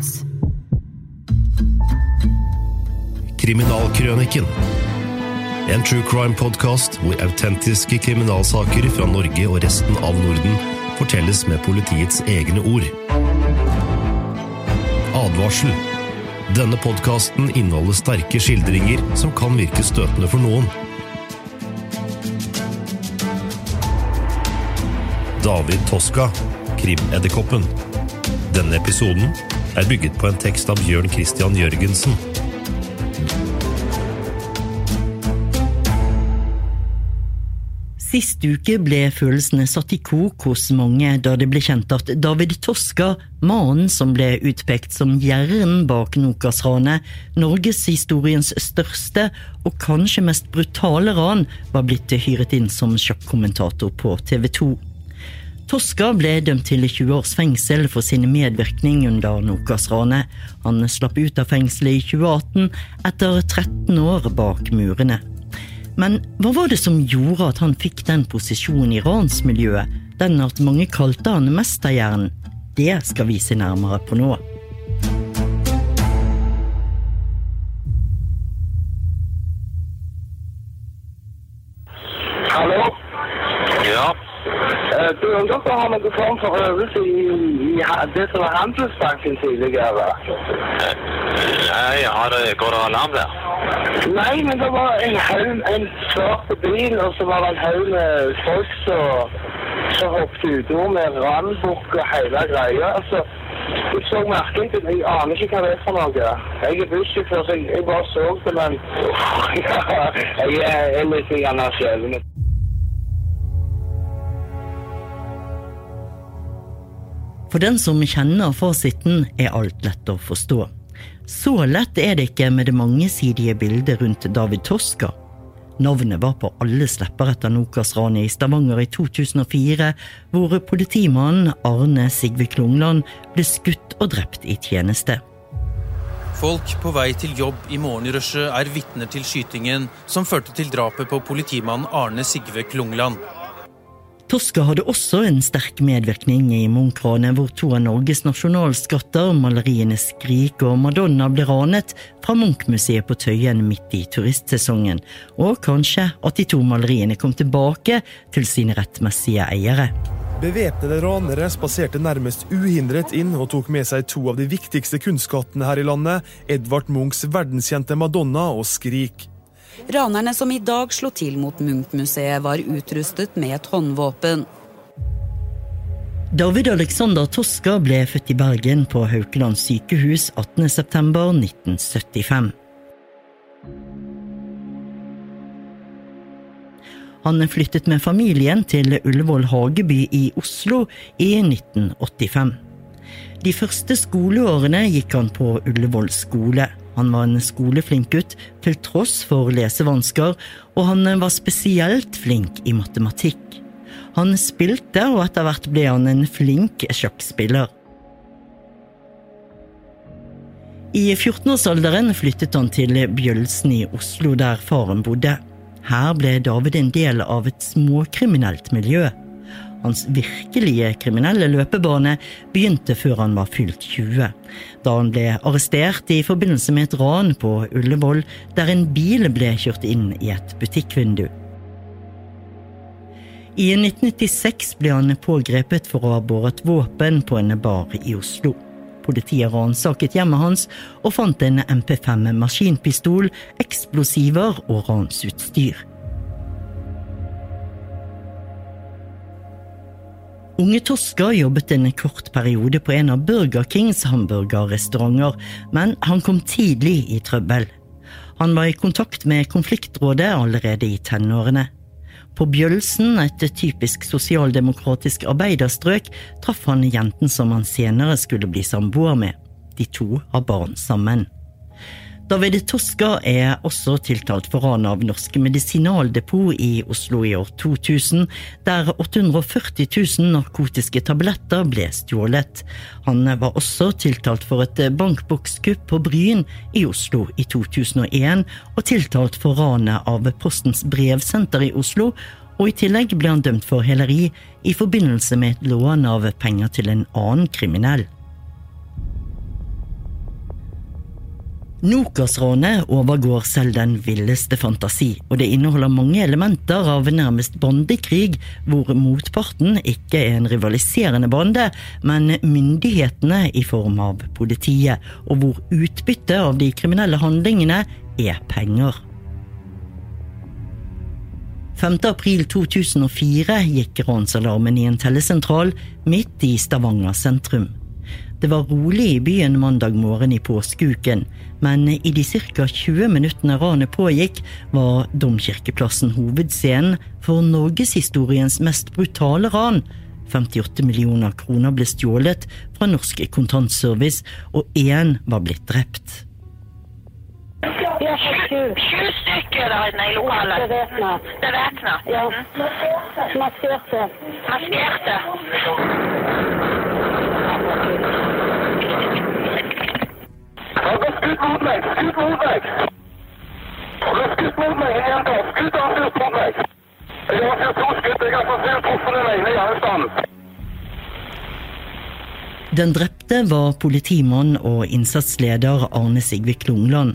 Podkast. Kriminalkrøniken. En true crime-podkast hvor autentiske kriminalsaker fra Norge og resten av Norden fortelles med politiets egne ord. Advarsel. Denne podkasten inneholder sterke skildringer som kan virke støtende for noen. David Toska, Krimedderkoppen. Denne episoden er bygget på en tekst av Bjørn Christian Jørgensen. Sist uke ble følelsene satt i kok hos mange da det ble kjent at David Toska, mannen som ble utpekt som hjernen bak Nokas-ranet, norgeshistoriens største og kanskje mest brutale ran, var blitt hyret inn som sjakkommentator på TV 2. Toska ble dømt til 20 års fengsel for sin medvirkning under Nokas-ranet. Han slapp ut av fengselet i 2018 etter 13 år bak murene. Men hva var det som gjorde at han fikk den posisjonen i ransmiljøet, den at mange kalte han mesterhjernen? Det skal vi se nærmere på nå. Om dere har noen form for øvelse i, i det som var Handelsbanken tidligere? nei, har det, går det alarm der? Nei, men det var en haug, en svart bil, og så var det en haug med folk som hoppet utom med randbukk og hele greia. Altså, jeg så merkelig til Jeg aner ikke hva det er for noe. Jeg er bussjåfør, så jeg, jeg bare så det, men jeg er, er litt grann skjelven. For den som kjenner fasiten, er alt lett å forstå. Så lett er det ikke med det mangesidige bildet rundt David Toska. Navnet var på alles lepper etter Nokas-ranet i Stavanger i 2004, hvor politimannen Arne Sigve Klungland ble skutt og drept i tjeneste. Folk på vei til jobb i morgenrushet er vitner til skytingen som førte til drapet på politimannen Arne Sigve Klungland. Toska hadde også en sterk medvirkning i Munch-ranet, hvor to av Norges nasjonalskatter, maleriene Skrik og Madonna, ble ranet fra Munch-museet på Tøyen midt i turistsesongen, og kanskje at de to maleriene kom tilbake til sine rettmessige eiere. Bevæpnede ranere spaserte nærmest uhindret inn og tok med seg to av de viktigste kunstskattene her i landet, Edvard Munchs verdenskjente Madonna og Skrik. Ranerne som i dag slo til mot Munch-museet, var utrustet med et håndvåpen. David Alexander Toska ble født i Bergen på Haukeland sykehus 18.9.1975. Han flyttet med familien til Ullevål Hageby i Oslo i 1985. De første skoleårene gikk han på Ullevål skole. Han var en skoleflink gutt til tross for lesevansker, og han var spesielt flink i matematikk. Han spilte, og etter hvert ble han en flink sjakkspiller. I 14-årsalderen flyttet han til Bjølsen i Oslo, der faren bodde. Her ble David en del av et småkriminelt miljø. Hans virkelige kriminelle løpebane begynte før han var fylt 20, da han ble arrestert i forbindelse med et ran på Ullevål, der en bil ble kjørt inn i et butikkvindu. I 1996 ble han pågrepet for å ha båret våpen på en bar i Oslo. Politiet ransaket hjemmet hans og fant en MP5 maskinpistol, eksplosiver og ransutstyr. Unge Toska jobbet en kort periode på en av Burger Kings hamburgerrestauranter, men han kom tidlig i trøbbel. Han var i kontakt med konfliktrådet allerede i tenårene. På Bjølsen, et typisk sosialdemokratisk arbeiderstrøk, traff han jenten som han senere skulle bli samboer med. De to har barn sammen. David Toska er også tiltalt for ran av Norsk Medisinaldepot i Oslo i år 2000, der 840 000 narkotiske tabletter ble stjålet. Han var også tiltalt for et bankbokskupp på Bryn i Oslo i 2001, og tiltalt for ranet av Postens brevsenter i Oslo, og i tillegg ble han dømt for heleri i forbindelse med et lån av penger til en annen kriminell. Nokas-ranet overgår selv den villeste fantasi, og det inneholder mange elementer av nærmest bandekrig, hvor motparten ikke er en rivaliserende bande, men myndighetene i form av politiet, og hvor utbyttet av de kriminelle handlingene er penger. 5. april 2004 gikk ransalarmen i en tellesentral midt i Stavanger sentrum. Det var rolig i byen mandag morgen i påskeuken, men i de ca. 20 minuttene ranet pågikk, var Domkirkeplassen hovedscenen for norgeshistoriens mest brutale ran. 58 millioner kroner ble stjålet fra Norsk Kontantservice, og én var blitt drept. Ja, sju. Sju stykker der i lokalet. Bevæpnet. Bevæpnet. Ja. Maskerte. Maskerte. Skutt mot meg! Skutt mot meg! Han har skutt mot meg en jente! Skutt avfyrt mot meg! Jeg har avfyrt to skudd. Jeg har forsøkt truffet den ene hjernestand. Den drepte var politimann og innsatsleder Arne Sigve Klungland.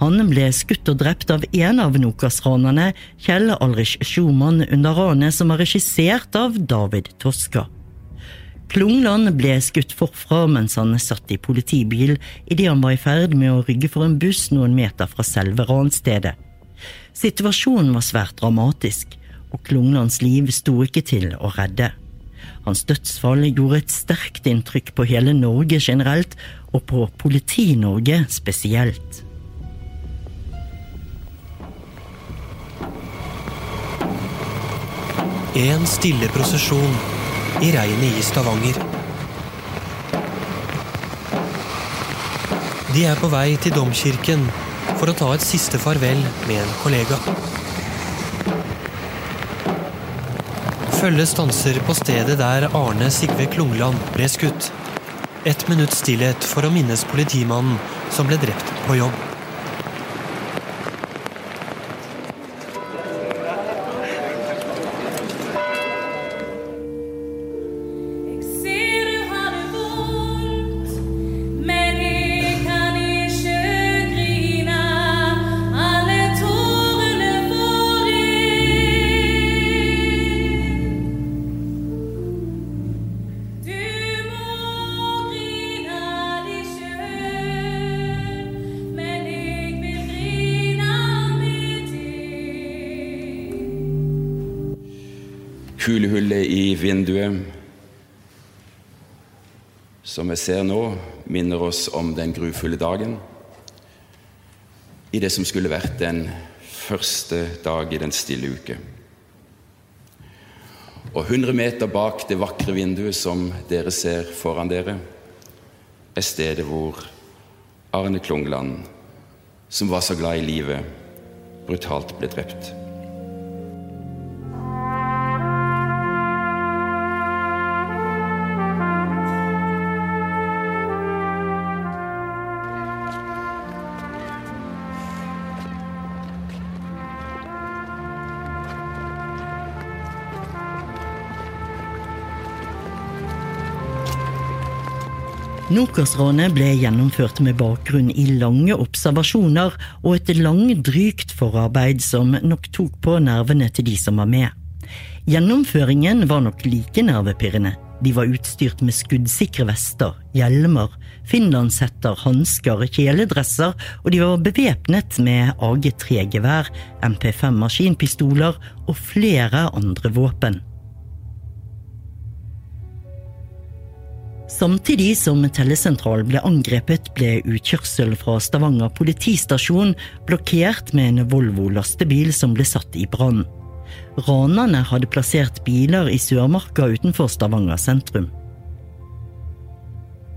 Han ble skutt og drept av en av Nokas-ranerne, Kjell Alrich Schumann, under ranet som var regissert av David Toska. Klungland ble skutt forfra mens han satt i politibil idet han var i ferd med å rygge for en buss noen meter fra selve ranstedet. Situasjonen var svært dramatisk, og Klunglands liv sto ikke til å redde. Hans dødsfall gjorde et sterkt inntrykk på hele Norge generelt, og på Politi-Norge spesielt. En stille prosesjon i regnet i Stavanger. De er på vei til domkirken for å ta et siste farvel med en kollega. Følget stanser på stedet der Arne Sigve Klungland ble skutt. Ett minutts stillhet for å minnes politimannen som ble drept på jobb. Vinduet som vi ser nå, minner oss om den grufulle dagen. I det som skulle vært den første dag i den stille uke. Og 100 meter bak det vakre vinduet som dere ser foran dere, er stedet hvor Arne Klungland, som var så glad i livet, brutalt ble drept. Nokas-ranet ble gjennomført med bakgrunn i lange observasjoner og et langdrygt forarbeid som nok tok på nervene til de som var med. Gjennomføringen var nok like nervepirrende. De var utstyrt med skuddsikre vester, hjelmer, finlandshetter, hansker, kjeledresser, og de var bevæpnet med AG3-gevær, MP5 maskinpistoler og flere andre våpen. Samtidig som tellesentralen ble angrepet, ble utkjørsel fra Stavanger politistasjon blokkert med en Volvo-lastebil som ble satt i brann. Ranerne hadde plassert biler i Sørmarka utenfor Stavanger sentrum.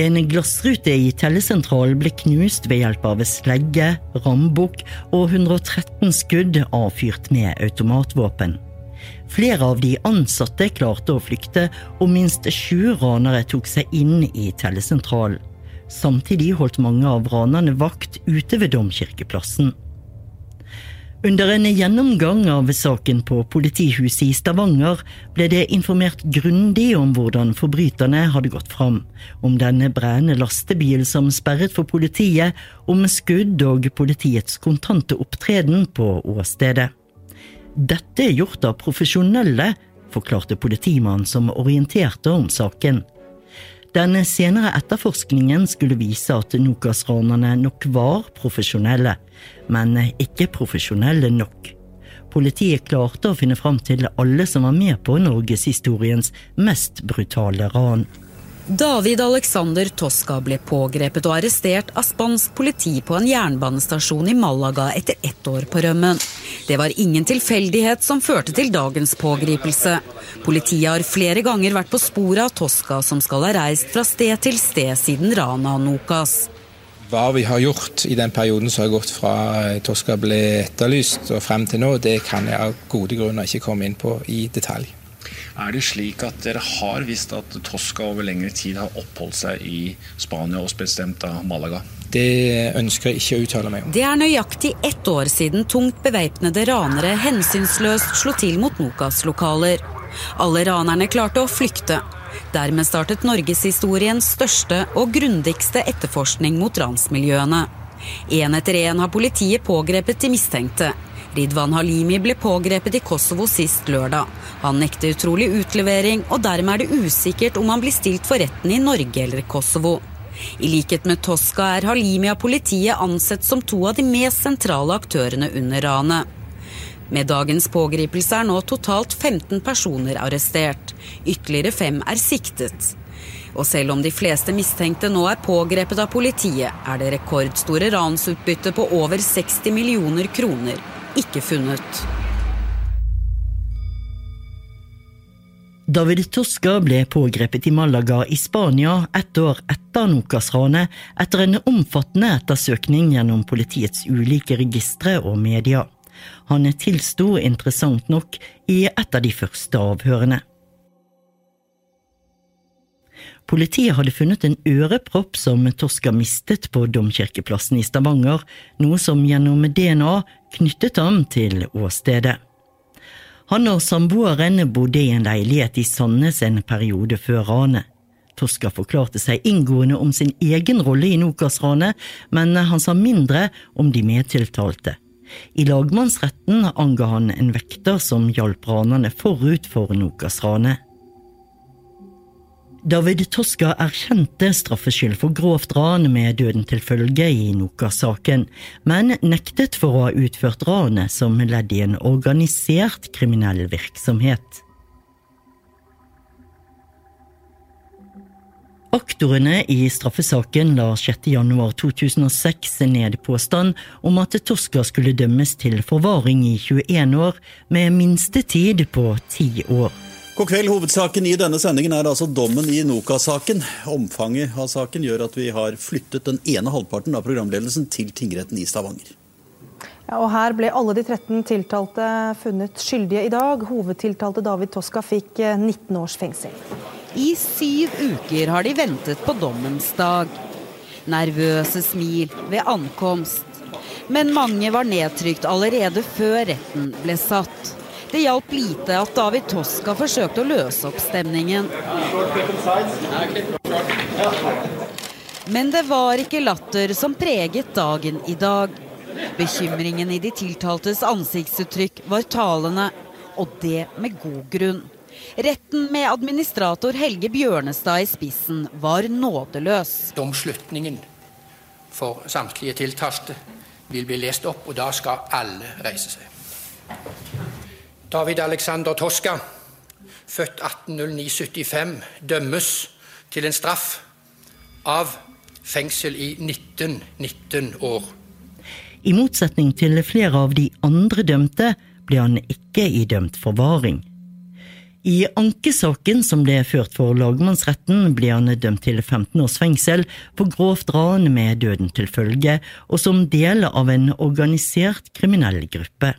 En glassrute i tellesentralen ble knust ved hjelp av slegge, rambukk og 113 skudd avfyrt med automatvåpen. Flere av de ansatte klarte å flykte, og minst sju ranere tok seg inn i tellesentralen. Samtidig holdt mange av ranerne vakt ute ved Domkirkeplassen. Under en gjennomgang av saken på politihuset i Stavanger ble det informert grundig om hvordan forbryterne hadde gått fram, om denne brennende lastebil som sperret for politiet, om skudd og politiets kontante opptreden på åstedet. Dette er gjort av profesjonelle, forklarte politimannen som orienterte om saken. Den senere etterforskningen skulle vise at Nokas-ranerne nok var profesjonelle, men ikke profesjonelle nok. Politiet klarte å finne fram til alle som var med på norgeshistoriens mest brutale ran. David Alexander Tosca ble pågrepet og arrestert av spansk politi på en jernbanestasjon i Malaga etter ett år på rømmen. Det var ingen tilfeldighet som førte til dagens pågripelse. Politiet har flere ganger vært på sporet av Tosca, som skal ha reist fra sted til sted siden Rana Nokas. Hva vi har gjort i den perioden som har gått fra Tosca ble etterlyst og frem til nå, det kan jeg av gode grunner ikke komme inn på i detalj. Er det slik at dere har visst at Tosca over lengre tid har oppholdt seg i Spania, og bestemt av Malaga? Det ønsker jeg ikke å uttale meg om. Det er nøyaktig ett år siden tungt bevæpnede ranere hensynsløst slo til mot Nokas lokaler. Alle ranerne klarte å flykte. Dermed startet norgeshistoriens største og grundigste etterforskning mot ransmiljøene. Én etter én har politiet pågrepet de mistenkte. Ridwan Halimi ble pågrepet i Kosovo sist lørdag. Han nekter utrolig utlevering, og dermed er det usikkert om han blir stilt for retten i Norge eller Kosovo. I likhet med Tosca er Halimi av politiet ansett som to av de mest sentrale aktørene under ranet. Med dagens pågripelse er nå totalt 15 personer arrestert. Ytterligere fem er siktet. Og selv om de fleste mistenkte nå er pågrepet av politiet, er det rekordstore ransutbytte på over 60 millioner kroner ikke funnet. David Tosca ble pågrepet i Malaga i Spania ett år etter Nokas-ranet, etter en omfattende ettersøkning gjennom politiets ulike registre og media. Han tilsto interessant nok i et av de første avhørene. Politiet hadde funnet en ørepropp som Tosca mistet på Domkirkeplassen i Stavanger, noe som gjennom DNA knyttet ham til åstedet. Han og samboeren bodde i en leilighet i Sandnes en periode før ranet. Tosca forklarte seg inngående om sin egen rolle i Nokas-ranet, men han sa mindre om de medtiltalte. I lagmannsretten anga han en vekter som hjalp ranerne forut for Nokas-ranet. David Toska erkjente straffskyld for grovt ran med døden til følge i Noka-saken, men nektet for å ha utført ranet som ledd i en organisert kriminell virksomhet. Aktorene i straffesaken la 6.1.2006 ned påstand om at Toska skulle dømmes til forvaring i 21 år, med minstetid på 10 år. God kveld. Hovedsaken i denne sendingen er altså dommen i Noka-saken. Omfanget av saken gjør at vi har flyttet den ene halvparten av programledelsen til tingretten i Stavanger. Ja, og Her ble alle de 13 tiltalte funnet skyldige i dag. Hovedtiltalte David Toska fikk 19 års fengsel. I syv uker har de ventet på dommens dag. Nervøse smil ved ankomst. Men mange var nedtrykt allerede før retten ble satt. Det hjalp lite at David Toska forsøkte å løse opp stemningen. Men det var ikke latter som preget dagen i dag. Bekymringen i de tiltaltes ansiktsuttrykk var talende, og det med god grunn. Retten med administrator Helge Bjørnestad i spissen var nådeløs. Domslutningen for samtlige tiltalte vil bli lest opp, og da skal alle reise seg. David Alexander Tosca, født 1809-75, dømmes til en straff av fengsel i 1919 19 år. I motsetning til flere av de andre dømte ble han ikke idømt forvaring. I ankesaken som ble ført for lagmannsretten, ble han dømt til 15 års fengsel for grovt ran med døden til følge, og som del av en organisert kriminell gruppe.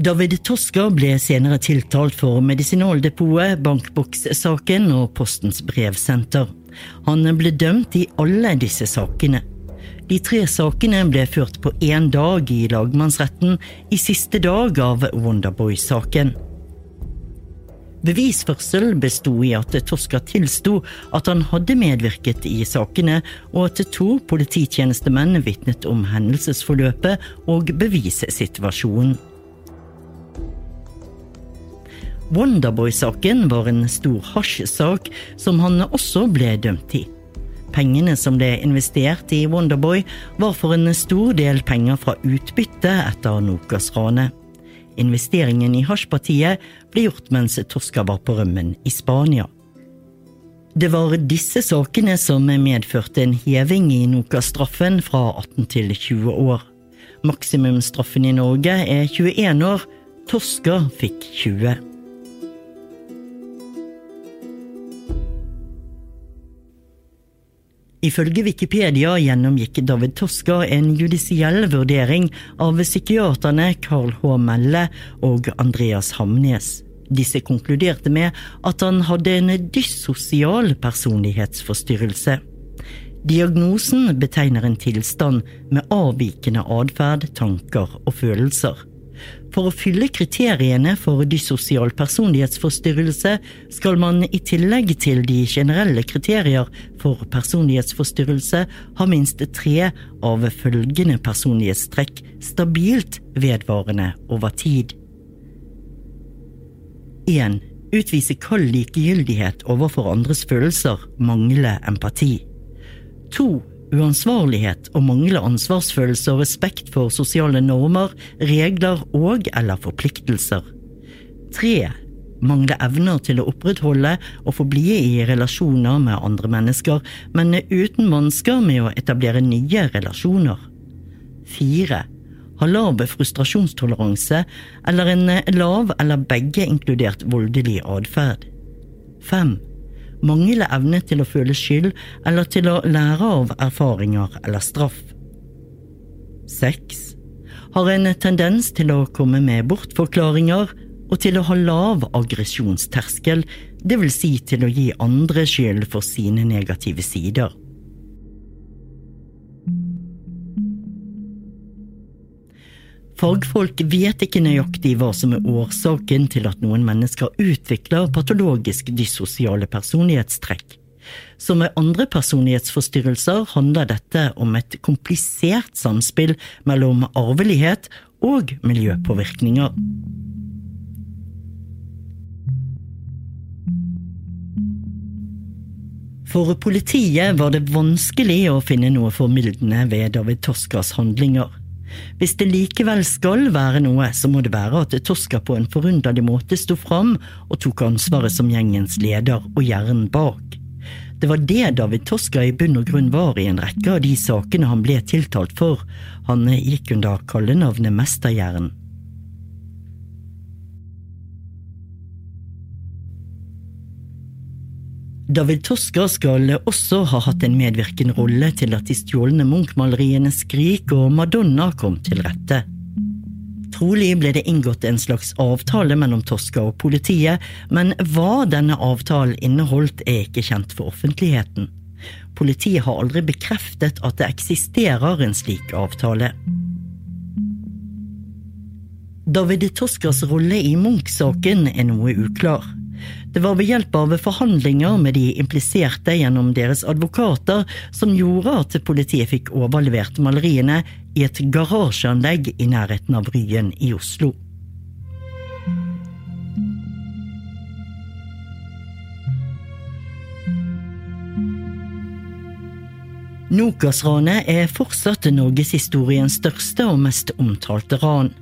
David Toska ble senere tiltalt for Medisinaldepotet, bankbokssaken og Postens brevsenter. Han ble dømt i alle disse sakene. De tre sakene ble ført på én dag i lagmannsretten i siste dag av Wonderboy-saken. Bevisførsel besto i at Toska tilsto at han hadde medvirket i sakene, og at to polititjenestemenn vitnet om hendelsesforløpet og bevissituasjonen. Wonderboy-saken var en stor hasjsak som han også ble dømt i. Pengene som ble investert i Wonderboy, var for en stor del penger fra utbytte etter Nokas-ranet. Investeringen i hasjpartiet ble gjort mens Tosca var på rømmen i Spania. Det var disse sakene som medførte en heving i Nokas-straffen fra 18 til 20 år. Maksimumsstraffen i Norge er 21 år. Tosca fikk 20. Ifølge Wikipedia gjennomgikk David Toska en judisiell vurdering av psykiaterne Carl H. Melle og Andreas Hamnes. Disse konkluderte med at han hadde en dyssosial personlighetsforstyrrelse. Diagnosen betegner en tilstand med avvikende atferd, tanker og følelser. For å fylle kriteriene for dyssosial personlighetsforstyrrelse skal man i tillegg til de generelle kriterier for personlighetsforstyrrelse ha minst tre av følgende personlighetstrekk stabilt vedvarende over tid. 1. Utvise kald likegyldighet overfor andres følelser, mangle empati. 2 uansvarlighet og mangler ansvarsfølelse og respekt for sosiale normer, regler og eller forpliktelser. 3. mangler evner til å opprettholde og forbli i relasjoner med andre mennesker, men uten vansker med å etablere nye relasjoner. 4. har lav frustrasjonstoleranse eller en lav eller begge inkludert voldelig atferd. 5 mangle evne til å føle skyld eller til å lære av erfaringer eller straff. 6. Har en tendens til å komme med bortforklaringer og til å ha lav aggresjonsterskel, vil si til å gi andre skyld for sine negative sider. Fagfolk vet ikke nøyaktig hva som er årsaken til at noen mennesker utvikler patologisk dyssosiale personlighetstrekk. Som med andre personlighetsforstyrrelser handler dette om et komplisert samspill mellom arvelighet og miljøpåvirkninger. For politiet var det vanskelig å finne noe formildende ved David Toskas handlinger. Hvis det likevel skal være noe, så må det være at Toska på en forunderlig måte sto fram og tok ansvaret som gjengens leder og hjernen bak. Det var det David Toska i bunn og grunn var i en rekke av de sakene han ble tiltalt for. Han gikk under kallenavnet Mesterhjernen. David Toska skal også ha hatt en medvirkende rolle til at de stjålne Munch-maleriene Skrik og Madonna kom til rette. Trolig ble det inngått en slags avtale mellom Toska og politiet, men hva denne avtalen inneholdt er ikke kjent for offentligheten. Politiet har aldri bekreftet at det eksisterer en slik avtale. David Toskas rolle i Munch-saken er noe uklar. Det var ved hjelp av forhandlinger med de impliserte gjennom deres advokater som gjorde at politiet fikk overlevert maleriene i et garasjeanlegg i nærheten av Ryen i Oslo. Nokas-ranet er fortsatt norgeshistoriens største og mest omtalte ran.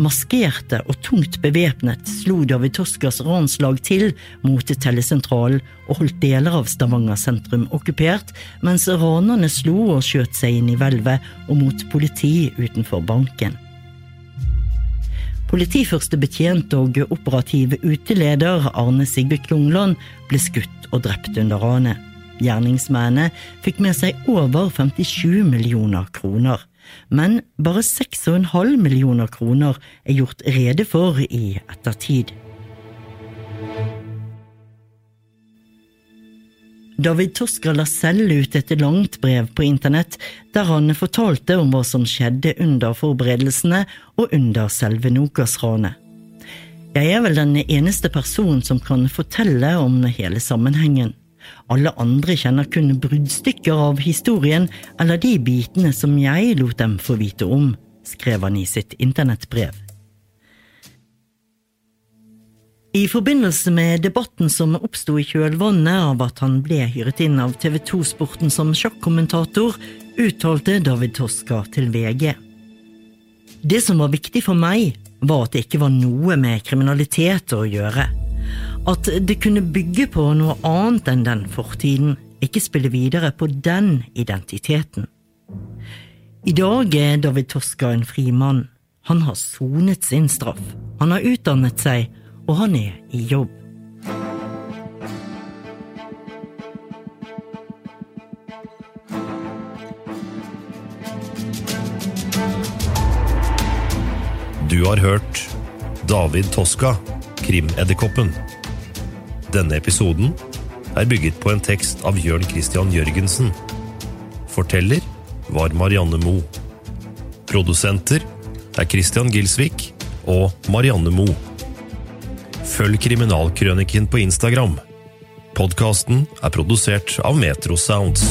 Maskerte og tungt bevæpnet slo David Toskers ranslag til mot tellesentralen og holdt deler av Stavanger sentrum okkupert, mens ranerne slo og skjøt seg inn i hvelvet og mot politi utenfor banken. Politiførstebetjent og operativ uteleder Arne Sigve Klungland ble skutt og drept under ranet. Gjerningsmennene fikk med seg over 57 millioner kroner men bare 6,5 millioner kroner er gjort rede for i ettertid. David Toska la selv ut et langt brev på internett der han fortalte om hva som skjedde under forberedelsene og under selve Nokas-ranet. Jeg er vel den eneste personen som kan fortelle om hele sammenhengen. Alle andre kjenner kun bruddstykker av historien eller de bitene som jeg lot dem få vite om, skrev han i sitt internettbrev. I forbindelse med debatten som oppsto i kjølvannet av at han ble hyret inn av TV 2-sporten som sjakkommentator, uttalte David Toska til VG. Det som var viktig for meg, var at det ikke var noe med kriminalitet å gjøre. At det kunne bygge på noe annet enn den fortiden, ikke spille videre på den identiteten. I dag er David Toska en fri mann. Han har sonet sin straff. Han har utdannet seg, og han er i jobb. Du har hørt David Toska, Krimedderkoppen. Denne episoden er bygget på en tekst av Jørn Christian Jørgensen. Forteller var Marianne Moe. Produsenter er Christian Gilsvik og Marianne Moe. Følg Kriminalkrøniken på Instagram. Podkasten er produsert av Metro Sounds.